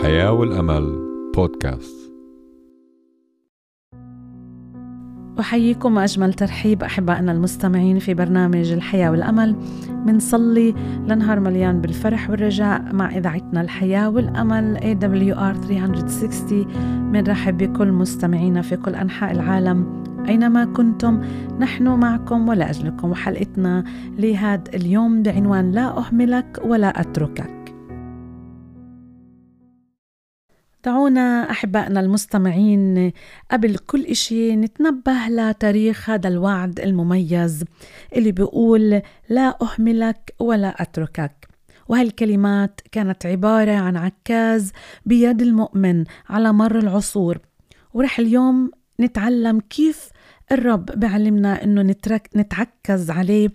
الحياة والأمل بودكاست. أحييكم أجمل ترحيب أحبائنا المستمعين في برنامج الحياة والأمل. منصلي لنهار مليان بالفرح والرجاء مع إذاعتنا الحياة والأمل AWR 360 منرحب بكل مستمعينا في كل أنحاء العالم. أينما كنتم نحن معكم ولأجلكم وحلقتنا. لهذا اليوم بعنوان لا أهملك ولا أتركك. دعونا أحبائنا المستمعين قبل كل إشي نتنبه لتاريخ هذا الوعد المميز اللي بيقول لا أهملك ولا أتركك وهالكلمات كانت عبارة عن عكاز بيد المؤمن على مر العصور. ورح اليوم نتعلم كيف الرب بعلمنا إنه نترك نتعكز عليه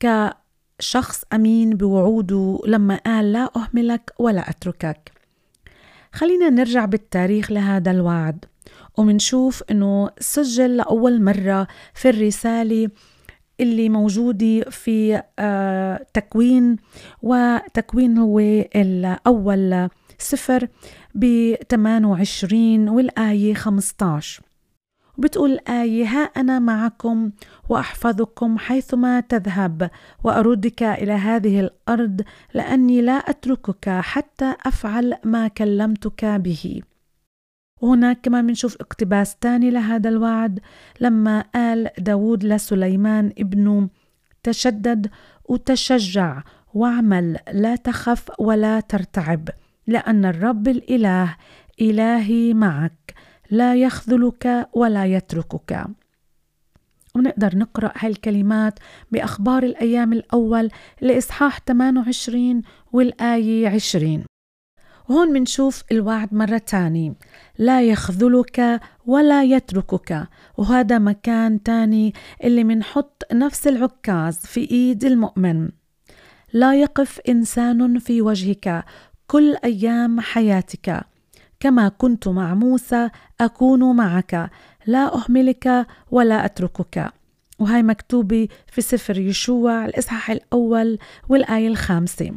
كشخص أمين بوعوده لما قال لا أهملك ولا أتركك خلينا نرجع بالتاريخ لهذا الوعد ومنشوف إنه سجل لأول مرة في الرسالة اللي موجودة في آه تكوين وتكوين هو الأول سفر ب 28 والآية 15 بتقول الآية ها أنا معكم وأحفظكم حيثما تذهب وأردك إلى هذه الأرض لأني لا أتركك حتى أفعل ما كلمتك به. وهناك كمان بنشوف اقتباس تاني لهذا الوعد لما قال داود لسليمان ابنه تشدد وتشجع واعمل لا تخف ولا ترتعب لأن الرب الإله إلهي معك. لا يخذلك ولا يتركك. ونقدر نقرأ هالكلمات بأخبار الأيام الأول لإصحاح 28 والآية 20 وهون منشوف الوعد مرة تاني. لا يخذلك ولا يتركك. وهذا مكان تاني اللي منحط نفس العكاز في إيد المؤمن. لا يقف إنسان في وجهك كل أيام حياتك. كما كنت مع موسى أكون معك. لا أهملك ولا أتركك. وهي مكتوبة في سفر يشوع الإصحاح الأول والآية الخامسة.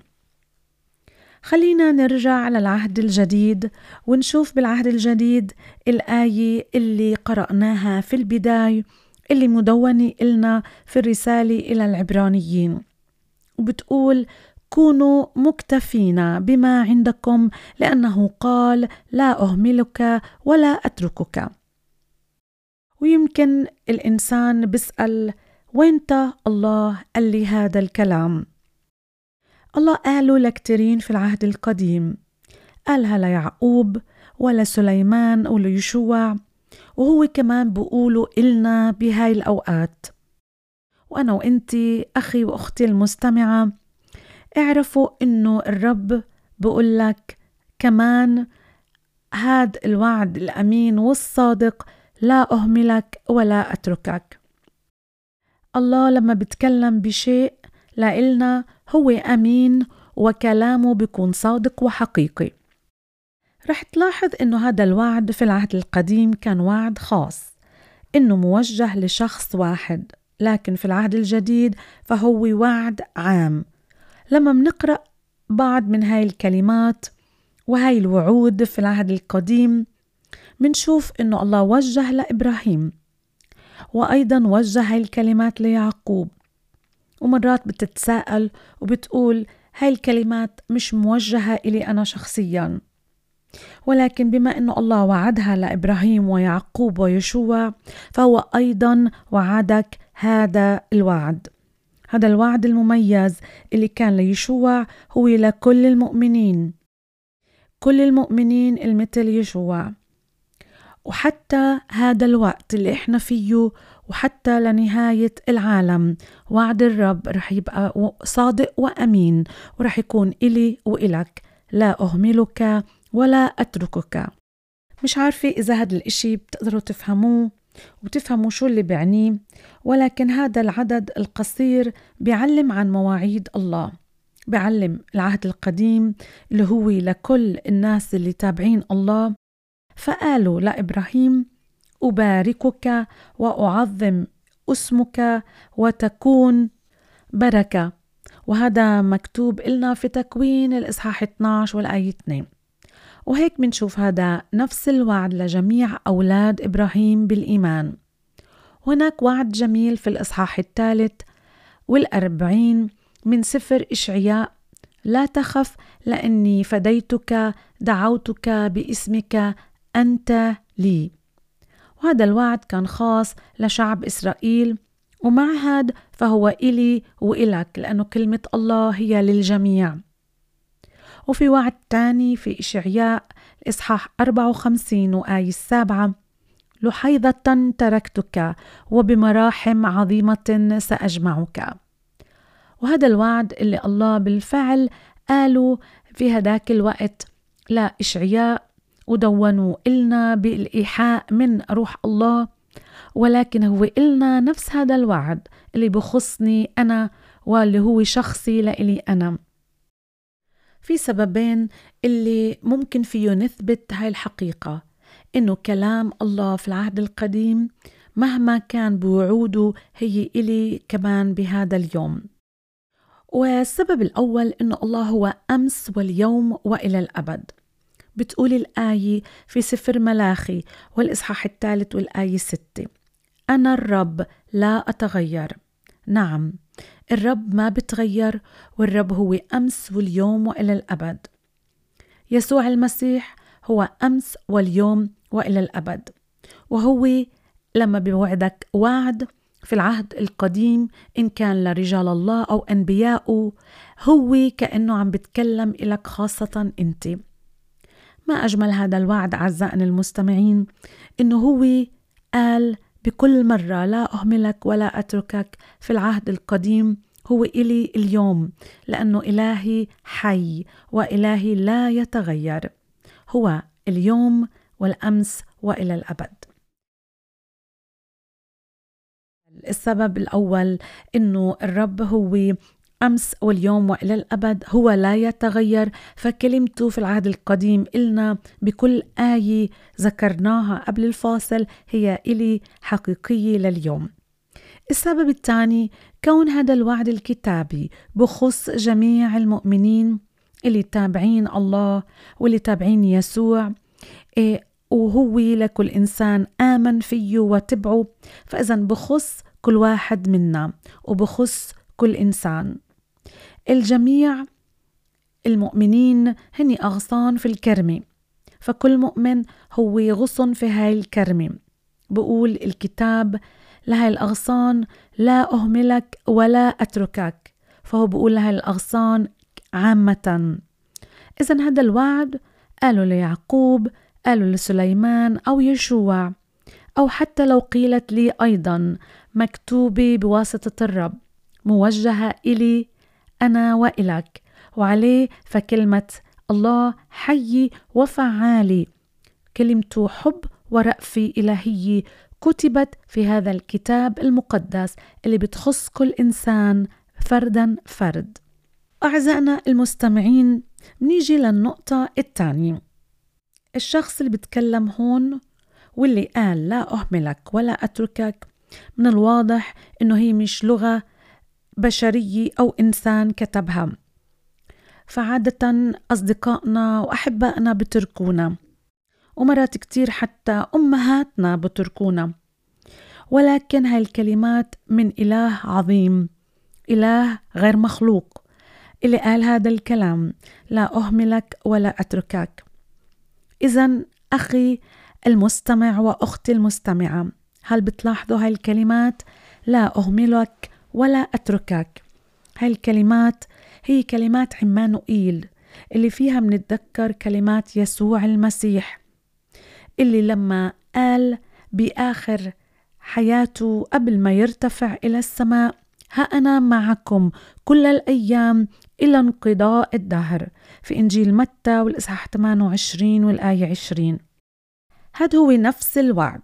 خلينا نرجع للعهد الجديد ونشوف بالعهد الجديد الآية اللي قرأناها في البداية اللي مدونة إلنا في الرسالة إلى العبرانيين. وبتقول كونوا مكتفين بما عندكم لأنه قال لا أهملك ولا أتركك. ويمكن الإنسان بيسأل وينت الله قال لي هذا الكلام؟ الله قاله لكتيرين في العهد القديم قالها ليعقوب ولا سليمان وليشوع وهو كمان بقوله إلنا بهاي الأوقات وأنا وإنتي أخي وأختي المستمعة اعرفوا إنه الرب بقول لك كمان هاد الوعد الأمين والصادق لا أهملك ولا أتركك. الله لما بتكلم بشيء لإلنا هو أمين وكلامه بيكون صادق وحقيقي. رح تلاحظ إنه هذا الوعد في العهد القديم كان وعد خاص إنه موجه لشخص واحد لكن في العهد الجديد فهو وعد عام. لما منقرأ بعض من هاي الكلمات وهاي الوعود في العهد القديم منشوف إنه الله وجه لإبراهيم وأيضا وجه هاي الكلمات ليعقوب. ومرات بتتساءل وبتقول هاي الكلمات مش موجهة إلي أنا شخصيا. ولكن بما أنه الله وعدها لإبراهيم ويعقوب ويشوع فهو أيضا وعدك هذا الوعد. هذا الوعد المميز اللي كان ليشوع هو لكل المؤمنين. كل المؤمنين المثل يشوع. وحتى هذا الوقت اللي إحنا فيه وحتى لنهاية العالم وعد الرب رح يبقى صادق وأمين ورح يكون إلي وإلك. لا أهملك ولا أتركك. مش عارفة إذا هذا الإشي بتقدروا تفهموه. وتفهموا شو اللي بعنيه ولكن هذا العدد القصير بيعلم عن مواعيد الله بيعلم العهد القديم اللي هو لكل الناس اللي تابعين الله. فقالوا لإبراهيم أباركك وأعظم اسمك وتكون بركة. وهذا مكتوب لنا في تكوين الإصحاح 12 والآية 2 وهيك منشوف هذا نفس الوعد لجميع أولاد إبراهيم بالإيمان. هناك وعد جميل في الإصحاح الثالث والأربعين من سفر إشعياء لا تخف لأني فديتك دعوتك باسمك أنت لي. وهذا الوعد كان خاص لشعب إسرائيل ومع هاد فهو إلي وإلك لأنه كلمة الله هي للجميع. وفي وعد تاني في إشعياء الإصحاح 54 وآية السابعة. لحيظة تركتك وبمراحم عظيمة سأجمعك. وهذا الوعد اللي الله بالفعل قالوا في هداك الوقت لإشعياء ودونوا إلنا بالإيحاء من روح الله ولكن هو إلنا نفس هذا الوعد اللي بخصني أنا واللي هو شخصي لإلي أنا. في سببين اللي ممكن فيه نثبت هاي الحقيقة. إنه كلام الله في العهد القديم مهما كان بوعوده هي إلي كمان بهذا اليوم. والسبب الأول إنه الله هو أمس واليوم وإلى الأبد. بتقول الآية في سفر ملاخي والإصحاح الثالث والآية ستة أنا الرب لا أتغير. نعم الرب ما بتغير والرب هو أمس واليوم وإلى الأبد. يسوع المسيح هو أمس واليوم وإلى الأبد. وهو لما بوعدك وعد في العهد القديم إن كان لرجال الله أو أنبياء هو كأنه عم بتكلم إلك خاصة أنت. ما أجمل هذا الوعد أعزائنا المستمعين إنه هو قال بكل مرة لا أهملك ولا أتركك في العهد القديم هو إلي اليوم لأنه إلهي حي وإلهي لا يتغير. هو اليوم والأمس وإلى الأبد. السبب الأول إنه الرب هو أمس واليوم وإلى الأبد هو لا يتغير فكلمته في العهد القديم إلنا بكل آية ذكرناها قبل الفاصل هي إلي حقيقية لليوم. السبب الثاني كون هذا الوعد الكتابي بخص جميع المؤمنين اللي تابعين الله واللي تابعين يسوع إيه وهو لكل إنسان آمن فيه وتبعه فإذا بخص كل واحد منا وبخص كل إنسان. الجميع المؤمنين هني أغصان في الكرمة. فكل مؤمن هو غصن في هاي الكرمة. بقول الكتاب لهاي الأغصان لا أهملك ولا أتركك. فهو بقول لهاي الأغصان عامة. إذا هذا الوعد قالوا ليعقوب قالوا لسليمان أو يشوع أو حتى لو قيلت لي أيضا مكتوبة بواسطة الرب موجهة إلي أنا وإلك وعليه فكلمة الله حي وفعالي. كلمته حب ورأفة إلهية كتبت في هذا الكتاب المقدس اللي بتخص كل إنسان فردا فرد. أعزائنا المستمعين نيجي للنقطة الثانية. الشخص اللي بتكلم هون واللي قال لا أهملك ولا أتركك من الواضح إنه هي مش لغة بشرية أو إنسان كتبها. فعادة أصدقائنا وأحبائنا بتركونا ومرات كتير حتى أمهاتنا بتركونا. ولكن هاي الكلمات من إله عظيم إله غير مخلوق. اللي قال هذا الكلام لا أهملك ولا أتركك. إذا أخي المستمع وأختي المستمعة هل بتلاحظوا هاي الكلمات؟ لا أهملك ولا أتركك. هاي الكلمات هي كلمات عمانوئيل اللي فيها منتذكر كلمات يسوع المسيح اللي لما قال بآخر حياته قبل ما يرتفع إلى السماء ها أنا معكم كل الأيام إلى انقضاء الدهر في إنجيل متى والإصحاح 28 والآية 20 هذا هو نفس الوعد.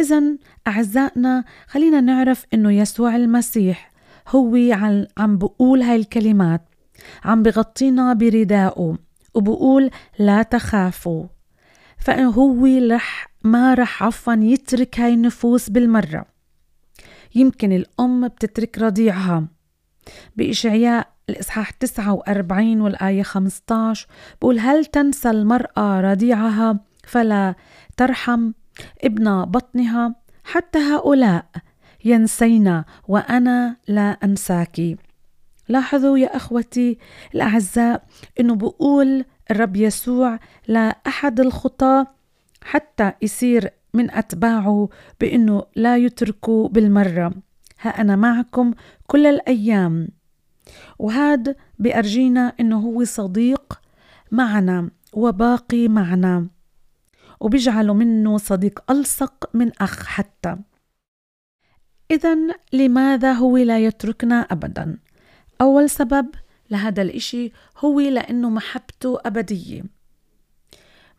إذا أعزائنا خلينا نعرف إنه يسوع المسيح هو عم بقول هاي الكلمات عم بغطينا بردائه وبقول لا تخافوا فهو رح ما رح عفوا يترك هاي النفوس بالمرة. يمكن الأم بتترك رضيعها بإشعياء الإصحاح 49 والآية 15 بقول هل تنسى المرأة رضيعها فلا ترحم ابن بطنها حتى هؤلاء ينسينا وأنا لا أنساك. لاحظوا يا أخوتي الأعزاء أنه بقول الرب يسوع لأحد الخطاة حتى يصير من أتباعه بأنه لا يتركوا بالمرة. ها أنا معكم كل الأيام. وهذا بأرجينا أنه هو صديق معنا وباقي معنا. وبيجعل منه صديق ألصق من أخ حتى. إذا لماذا هو لا يتركنا أبدا؟ أول سبب لهذا الإشي هو لأنه محبته أبدية.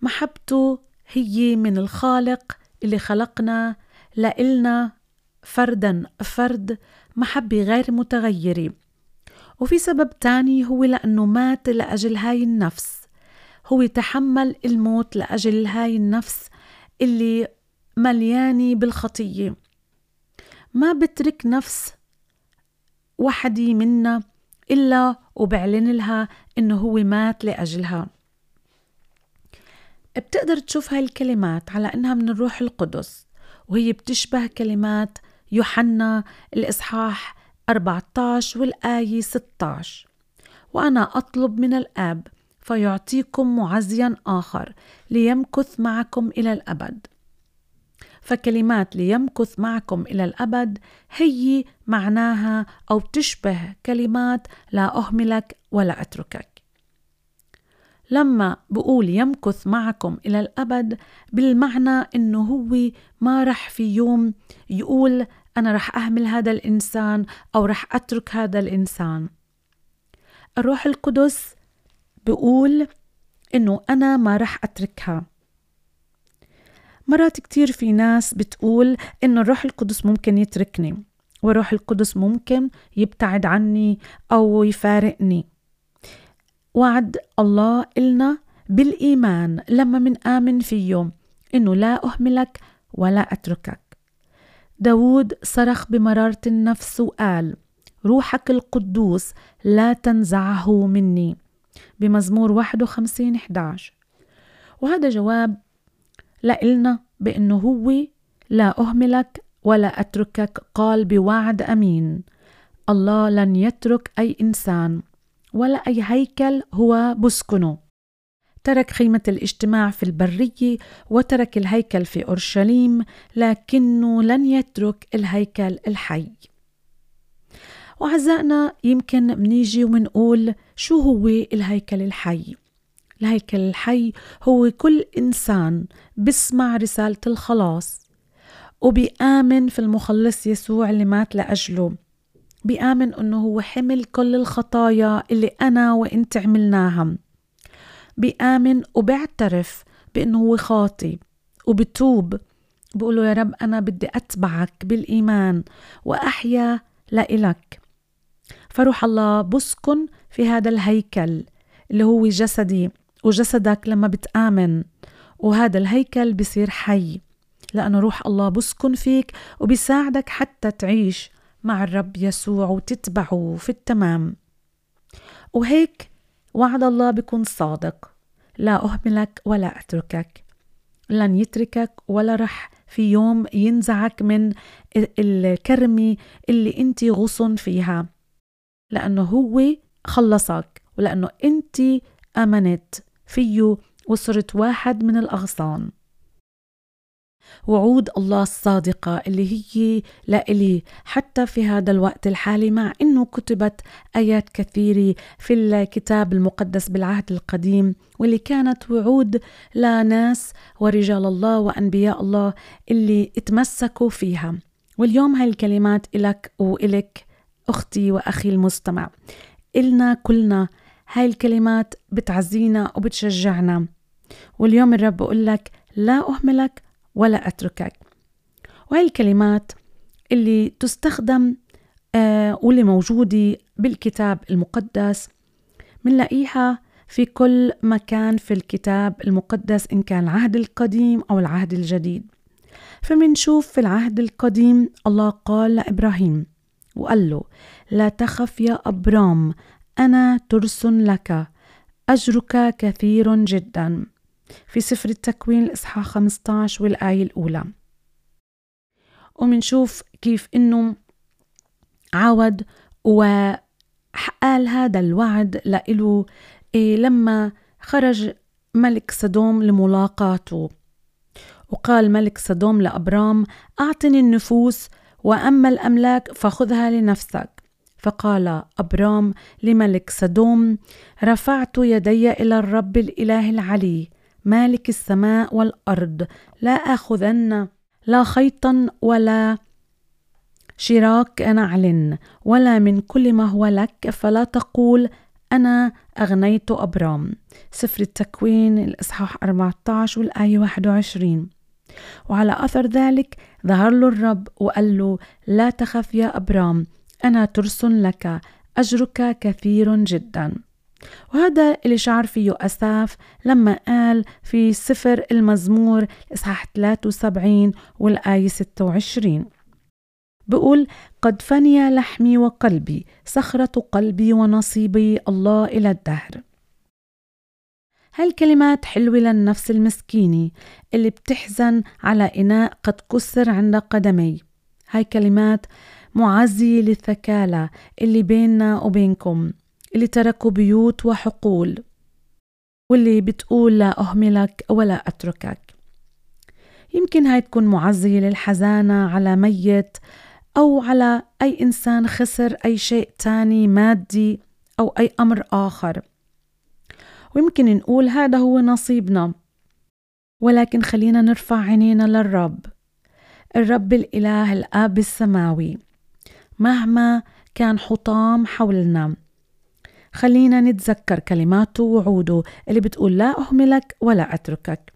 محبته هي من الخالق اللي خلقنا لإلنا فردا فرد محبة غير متغيرة. وفي سبب تاني هو لأنه مات لأجل هاي النفس. هو تحمل الموت لأجل هاي النفس اللي مليانة بالخطية. ما بترك نفس وحدي منا إلا وبعلن لها إنه هو مات لأجلها. بتقدر تشوف هاي الكلمات على إنها من الروح القدس وهي بتشبه كلمات يوحنا الإصحاح 14 والآية 16 وأنا أطلب من الآب فيعطيكم معزيا آخر ليمكث معكم إلى الأبد. فكلمات ليمكث معكم إلى الأبد هي معناها أو تشبه كلمات لا أهملك ولا أتركك. لما بقول يمكث معكم إلى الأبد بالمعنى إنه هو ما رح في يوم يقول أنا رح أهمل هذا الإنسان أو رح أترك هذا الإنسان. الروح القدس بقول إنه أنا ما رح أتركها. مرات كتير في ناس بتقول إنه الروح القدس ممكن يتركني والروح القدس ممكن يبتعد عني أو يفارقني. وعد الله إلنا بالإيمان لما من آمن فيه إنه لا أهملك ولا أتركك. داود صرخ بمرارة النفس وقال روحك القدوس لا تنزعه مني. بمزمور 51 11 وهذا جواب لإلنا بأنه هو لا أهملك ولا أتركك قال بوعد أمين. الله لن يترك أي إنسان ولا أي هيكل هو بسكنه. ترك خيمة الاجتماع في البرية وترك الهيكل في أورشليم لكنه لن يترك الهيكل الحي. وعزائنا يمكن منيجي ومنقول شو هو الهيكل الحي؟ الهيكل الحي هو كل إنسان بسمع رسالة الخلاص وبيآمن في المخلص يسوع اللي مات لأجله. بيآمن أنه هو حمل كل الخطايا اللي أنا وإنت عملناها. بيآمن وبيعترف بأنه هو خاطي وبتوب. بقول له يا رب أنا بدي أتبعك بالإيمان وأحيا لإلك. فروح الله بسكن في هذا الهيكل اللي هو جسدي وجسدك لما بتآمن. وهذا الهيكل بصير حي. لأنه روح الله بسكن فيك وبيساعدك حتى تعيش مع الرب يسوع وتتبعه في التمام. وهيك وعد الله بيكون صادق. لا أهملك ولا أتركك. لن يتركك ولا رح في يوم ينزعك من الكرمة اللي أنت غصن فيها. لأنه هو خلصك ولأنه أنت أمنت فيه وصرت واحد من الأغصان. وعود الله الصادقة اللي هي لإلي حتى في هذا الوقت الحالي مع أنه كتبت آيات كثيرة في الكتاب المقدس بالعهد القديم واللي كانت وعود لناس ورجال الله وأنبياء الله اللي اتمسكوا فيها. واليوم هاي الكلمات إلك وإلك أختي وأخي المستمع. إلنا كلنا هاي الكلمات بتعزينا وبتشجعنا. واليوم الرب بقول لك لا أهملك ولا أتركك. وهي الكلمات اللي تستخدم آه واللي موجودة بالكتاب المقدس منلاقيها في كل مكان في الكتاب المقدس إن كان العهد القديم أو العهد الجديد. فمنشوف في العهد القديم الله قال لإبراهيم وقال له لا تخف يا أبرام أنا ترس لك أجرك كثير جدا. في سفر التكوين الإصحاح 15 والآية الأولى. ومنشوف كيف إنه عاود وقال هذا الوعد لإله إيه لما خرج ملك سدوم لملاقاته. وقال ملك سدوم لأبرام أعطني النفوس وأما الأملاك فخذها لنفسك. فقال أبرام لملك سدوم رفعت يدي إلى الرب الإله العلي مالك السماء والأرض لا آخذن لا خيطا ولا شراك نعل ولا من كل ما هو لك فلا تقول أنا أغنيت أبرام. سفر التكوين الإصحاح 14 والآية 21 وعلى أثر ذلك ظهر له الرب وقال له لا تخف يا أبرام أنا ترس لك أجرك كثير جدا. وهذا اللي شعر فيه أساف لما قال في سفر المزمور إصحاح 73 والآية 26 بقول قد فني لحمي وقلبي صخرة قلبي ونصيبي الله إلى الدهر. هالكلمات حلوة للنفس المسكينة اللي بتحزن على إناء قد كسر عند قدمي. هاي كلمات معزية للثكالة اللي بيننا وبينكم اللي تركوا بيوت وحقول واللي بتقول لا أهملك ولا أتركك. يمكن هاي تكون معزية للحزانة على ميت أو على أي إنسان خسر أي شيء تاني مادي أو أي أمر آخر. ويمكن نقول هذا هو نصيبنا. ولكن خلينا نرفع عينينا للرب. الرب الإله الآب السماوي. مهما كان حطام حولنا. خلينا نتذكر كلماته ووعوده اللي بتقول لا أهملك ولا أتركك.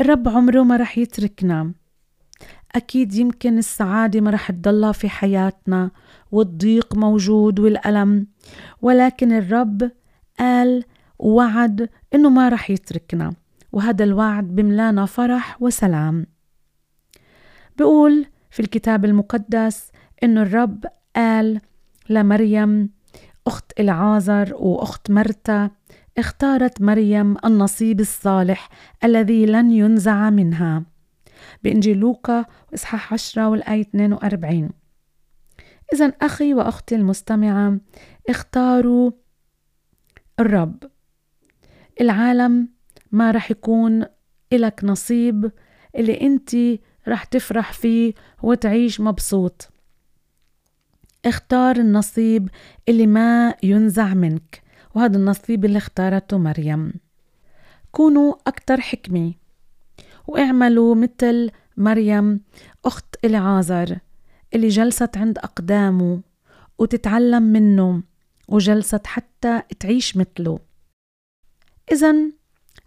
الرب عمره ما رح يتركنا. أكيد يمكن السعادة ما رح تضلها في حياتنا والضيق موجود والألم. ولكن الرب قال ووعد إنه ما رح يتركنا وهذا الوعد بملانا فرح وسلام. بقول في الكتاب المقدس إنه الرب قال لمريم أخت العازر وأخت مرتا اختارت مريم النصيب الصالح الذي لن ينزع منها. بإنجيل لوقا إصحاح 10 والآية 42 إذا أخي وأختي المستمعة اختاروا الرب. العالم ما رح يكون إلك نصيب اللي أنت رح تفرح فيه وتعيش مبسوط. اختار النصيب اللي ما ينزع منك وهذا النصيب اللي اختارته مريم. كونوا أكتر حكمة واعملوا مثل مريم أخت العازر اللي جلست عند أقدامه وتتعلم منه وجلست حتى تعيش مثله. إذا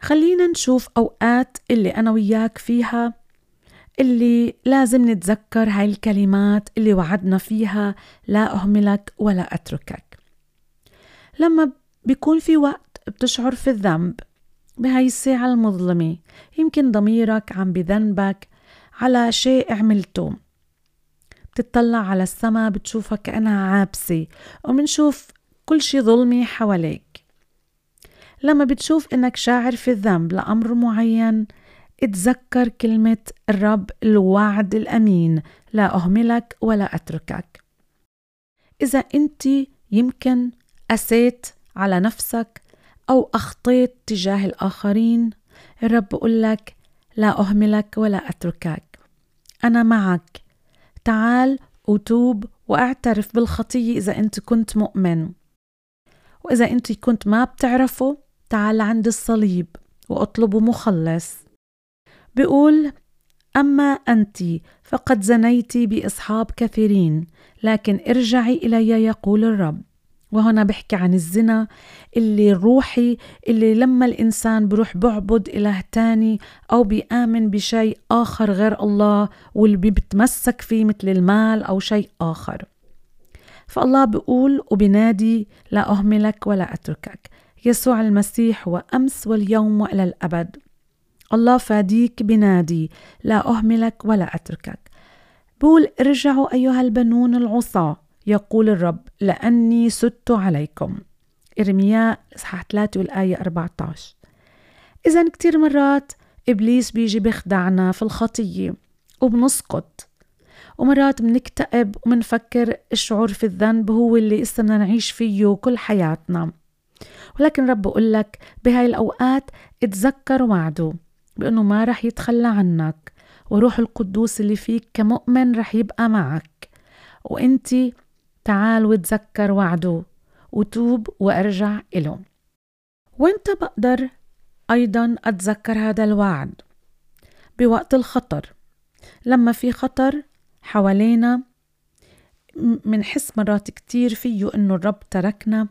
خلينا نشوف أوقات اللي أنا وياك فيها اللي لازم نتذكر هاي الكلمات اللي وعدنا فيها لا أهملك ولا أتركك. لما بيكون في وقت بتشعر في الذنب بهاي الساعة المظلمة يمكن ضميرك عم بذنبك على شيء عملته. بتطلع على السما بتشوفها كأنها عابسة ومنشوف كل شي ظلمي حواليك. لما بتشوف إنك شاعر في الذنب لأمر معين اتذكر كلمة الرب الوعد الأمين لا أهملك ولا أتركك. إذا أنت يمكن أسيت على نفسك أو أخطيت تجاه الآخرين الرب بقول لك لا أهملك ولا أتركك. أنا معك. تعال وتوب واعترف بالخطية إذا أنت كنت مؤمن. وإذا أنت كنت ما بتعرفه تعال عند الصليب واطلبه مخلص. بيقول أما أنت فقد زنيت بأصحاب كثيرين لكن ارجعي إلي يقول الرب. وهنا بحكي عن الزنا اللي الروحي اللي لما الإنسان بروح بعبد إله تاني أو بيآمن بشيء آخر غير الله واللي بيتمسك فيه مثل المال أو شيء آخر. فالله بيقول وبنادي لا أهملك ولا أتركك. يسوع المسيح هو أمس واليوم وإلى الأبد. الله فاديك بنادي لا أهملك ولا أتركك. بقول ارجعوا أيها البنون العصاة يقول الرب لأني سدت عليكم. إرمياء إصحاح 3 والآية 14 إذا كتير مرات إبليس بيجي بيخدعنا في الخطية وبنسقط. ومرات بنكتئب ومنفكر الشعور في الذنب هو اللي بدنا نعيش فيه كل حياتنا. ولكن رب بقول لك بهاي الأوقات اتذكر وعده بأنه ما رح يتخلى عنك وروح القدوس اللي فيك كمؤمن رح يبقى معك. وانت تعال وتذكر وعده وتوب وارجع إله وإنت بقدر أيضا أتذكر هذا الوعد بوقت الخطر. لما في خطر حوالينا منحس مرات كتير فيه إنه الرب تركنا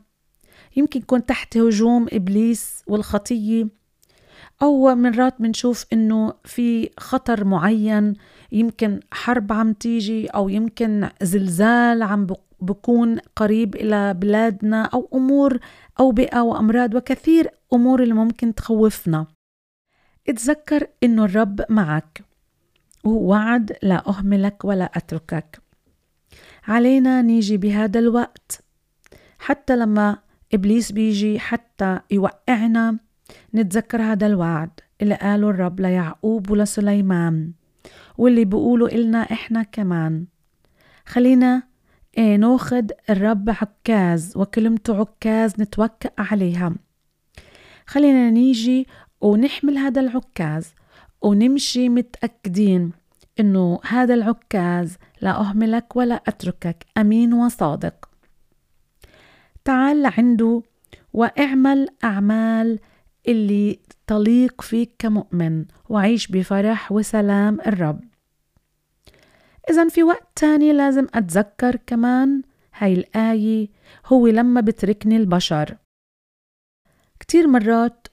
يمكن يكون تحت هجوم إبليس والخطية أو مرات منشوف إنه في خطر معين يمكن حرب عم تيجي أو يمكن زلزال عم بكون قريب إلى بلادنا أو أمور أوبئة وأمراض وكثير أمور اللي ممكن تخوفنا. اتذكر إنه الرب معك وهو وعد لا أهملك ولا أتركك. علينا نيجي بهذا الوقت حتى لما إبليس بيجي حتى يوقعنا. نتذكر هذا الوعد اللي قاله الرب ليعقوب ولسليمان واللي بيقولوا إلنا إحنا كمان. خلينا إيه ناخد الرب عكاز وكلمته عكاز نتوكأ عليها. خلينا نيجي ونحمل هذا العكاز ونمشي متأكدين إنه هذا العكاز لا أهملك ولا أتركك. أمين وصادق. تعال لعنده واعمل أعمال اللي تليق فيك كمؤمن وعيش بفرح وسلام الرب. إذا في وقت تاني لازم أتذكر كمان هاي الآية هو لما بتركني البشر. كتير مرات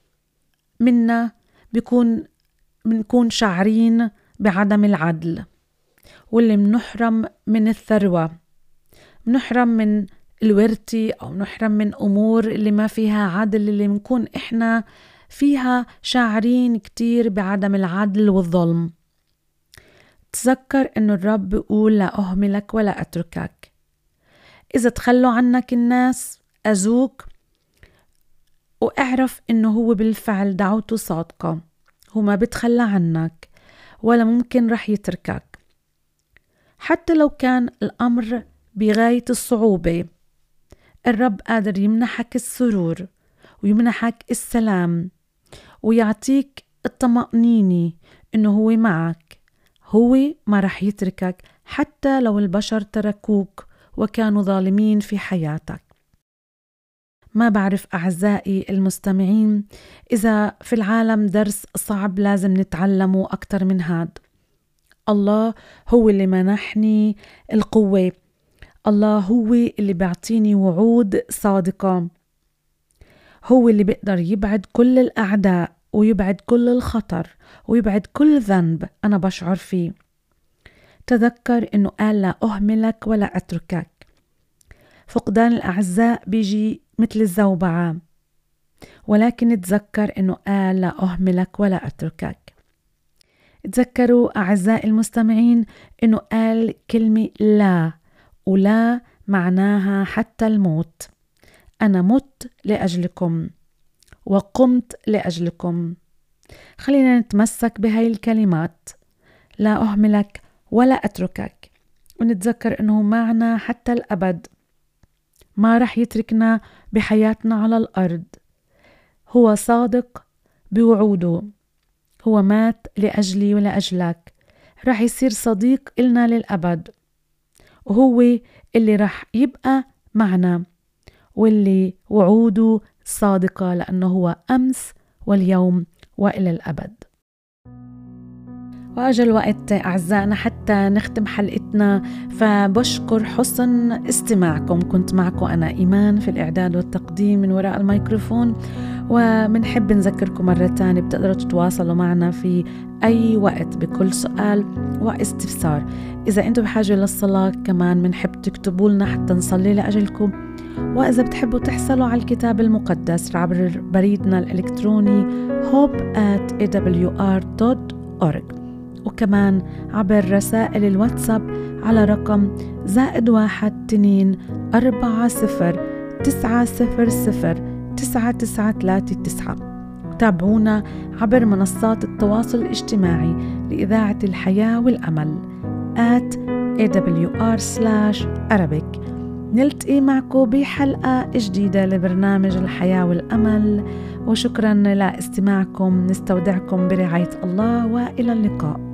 منا بيكون منكون شعرين بعدم العدل واللي منحرم من الثروة منحرم من الورثة أو نحرم من أمور اللي ما فيها عدل اللي منكون إحنا فيها شاعرين كتير بعدم العدل والظلم. تذكر إنه الرب بيقول لا أهملك ولا أتركك. إذا تخلوا عنك الناس أذوك وأعرف إنه هو بالفعل دعوته صادقة. هو ما بتخلى عنك ولا ممكن رح يتركك. حتى لو كان الأمر بغاية الصعوبة الرب قادر يمنحك السرور ويمنحك السلام ويعطيك الطمأنينة إنه هو معك. هو ما رح يتركك حتى لو البشر تركوك وكانوا ظالمين في حياتك. ما بعرف أعزائي المستمعين إذا في العالم درس صعب لازم نتعلمه أكتر من هاد. الله هو اللي منحني القوة الله هو اللي بيعطيني وعود صادقة. هو اللي بيقدر يبعد كل الأعداء ويبعد كل الخطر ويبعد كل ذنب أنا بشعر فيه. تذكر إنه قال لا أهملك ولا أتركك. فقدان الأعزاء بيجي مثل الزوبعة. ولكن تذكر إنه قال لا أهملك ولا أتركك. تذكروا أعزائي المستمعين إنه قال كلمة لا. ولا معناها حتى الموت. أنا مت لأجلكم وقمت لأجلكم. خلينا نتمسك بهاي الكلمات. لا أهملك ولا أتركك. ونتذكر أنه معنا حتى الأبد. ما رح يتركنا بحياتنا على الأرض. هو صادق بوعوده. هو مات لأجلي ولأجلك. رح يصير صديق إلنا للأبد. وهو اللي رح يبقى معنا واللي وعوده صادقة لأنه هو أمس واليوم وإلى الأبد. وأجا الوقت أعزائنا حتى نختم حلقتنا فبشكر حسن استماعكم. كنت معكم أنا إيمان في الإعداد والتقديم من وراء الميكروفون. ومنحب نذكركم مرة تانية بتقدروا تتواصلوا معنا في أي وقت بكل سؤال واستفسار. إذا أنتم بحاجة للصلاة كمان منحب تكتبوا لنا حتى نصلي لأجلكم. وإذا بتحبوا تحصلوا على الكتاب المقدس عبر بريدنا الإلكتروني hope at awr.org وكمان عبر رسائل الواتساب على رقم زائد واحد تنين أربعة صفر 900 9939 تابعونا عبر منصات التواصل الاجتماعي لإذاعة الحياة والأمل. at awr/arabic نلتقي معكم بحلقة جديدة لبرنامج الحياة والأمل. وشكرا لاستماعكم. نستودعكم برعاية الله. وإلى اللقاء.